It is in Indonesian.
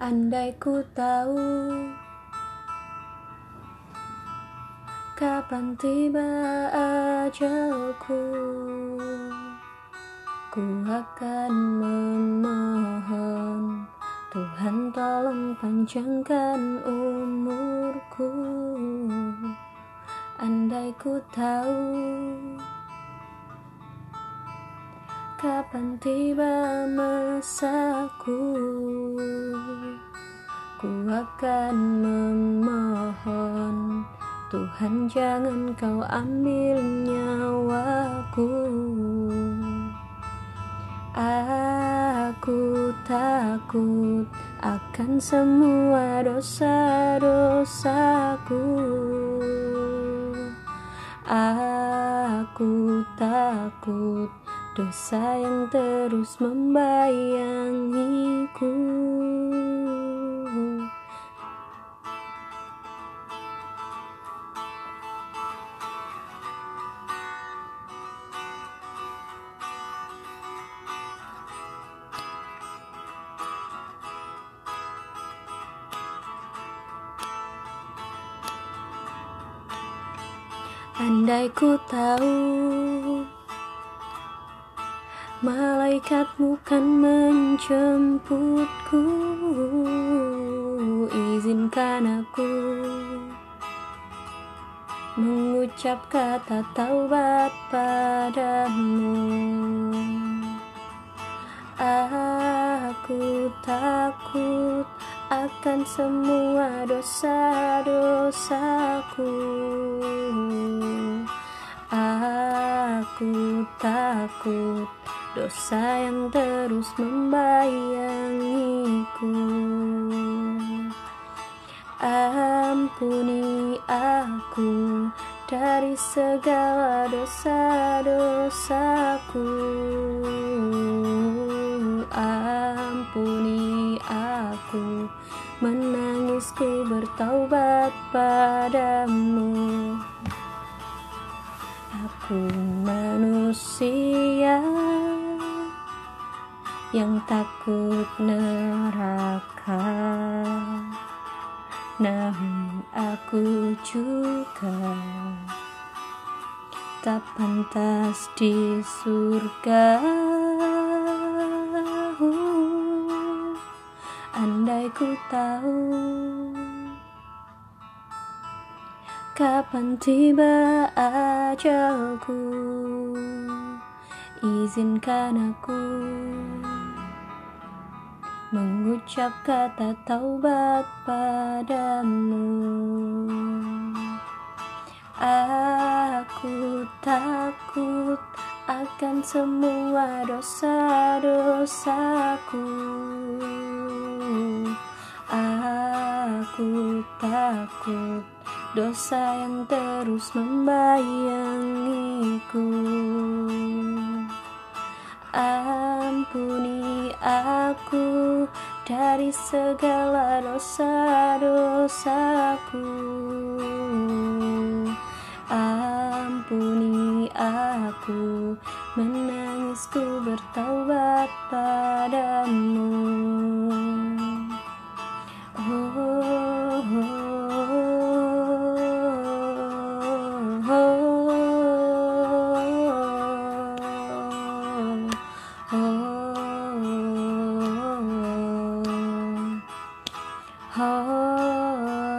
Andai ku tahu Kapan tiba ajalku Ku akan memohon Tuhan tolong panjangkan umurku. Andai ku tahu Kapan tiba masaku? Ku akan memohon Tuhan jangan kau ambil nyawaku. Aku takut akan semua dosa-dosaku. Aku takut dosa yang terus membayangiku. Andai ku tahu Malaikatmu kan menjemputku. Izinkan aku Mengucap kata taubat padamu. Aku takut akan semua dosa-dosaku. Aku takut dosa yang terus membayangiku. Ampuni aku dari segala dosa-dosaku. Ampuni aku Menangisku bertaubat padamu Aku manusia yang takut neraka. Namun aku juga tak pantas di surga. Andai ku tahu Kapan tiba ajalku? Izinkan aku Mengucap kata taubat padamu. Aku takut akan semua dosa-dosaku. Aku takut dosa yang terus membayangiku. Ampuni aku dari segala dosa-dosaku. Ampuni aku Menangisku bertaubat padamu Oh.